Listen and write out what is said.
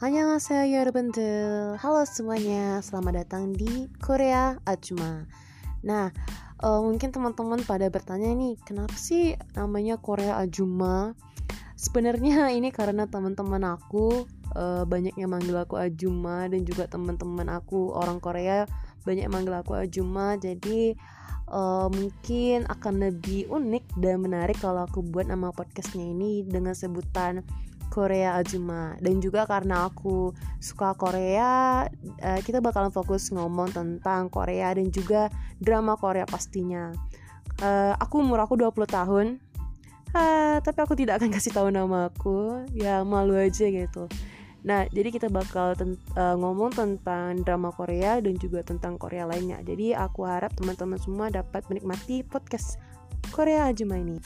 Hanya saya 여러분들. Halo semuanya, selamat datang di Korea Ajma. Nah, uh, mungkin teman-teman pada bertanya nih Kenapa sih namanya Korea Ajuma? Sebenarnya ini karena teman-teman aku uh, Banyak yang manggil aku Ajuma Dan juga teman-teman aku orang Korea Banyak yang manggil aku Ajuma Jadi uh, mungkin akan lebih unik dan menarik Kalau aku buat nama podcastnya ini dengan sebutan Korea Ajuma. Dan juga karena aku suka Korea uh, kita bakalan fokus ngomong tentang Korea dan juga drama Korea pastinya. Uh, aku umur aku 20 tahun. Uh, tapi aku tidak akan kasih tahu nama aku. Ya malu aja gitu. Nah, jadi kita bakal ten uh, ngomong tentang drama Korea dan juga tentang Korea lainnya. Jadi aku harap teman-teman semua dapat menikmati podcast Korea Ajuma ini.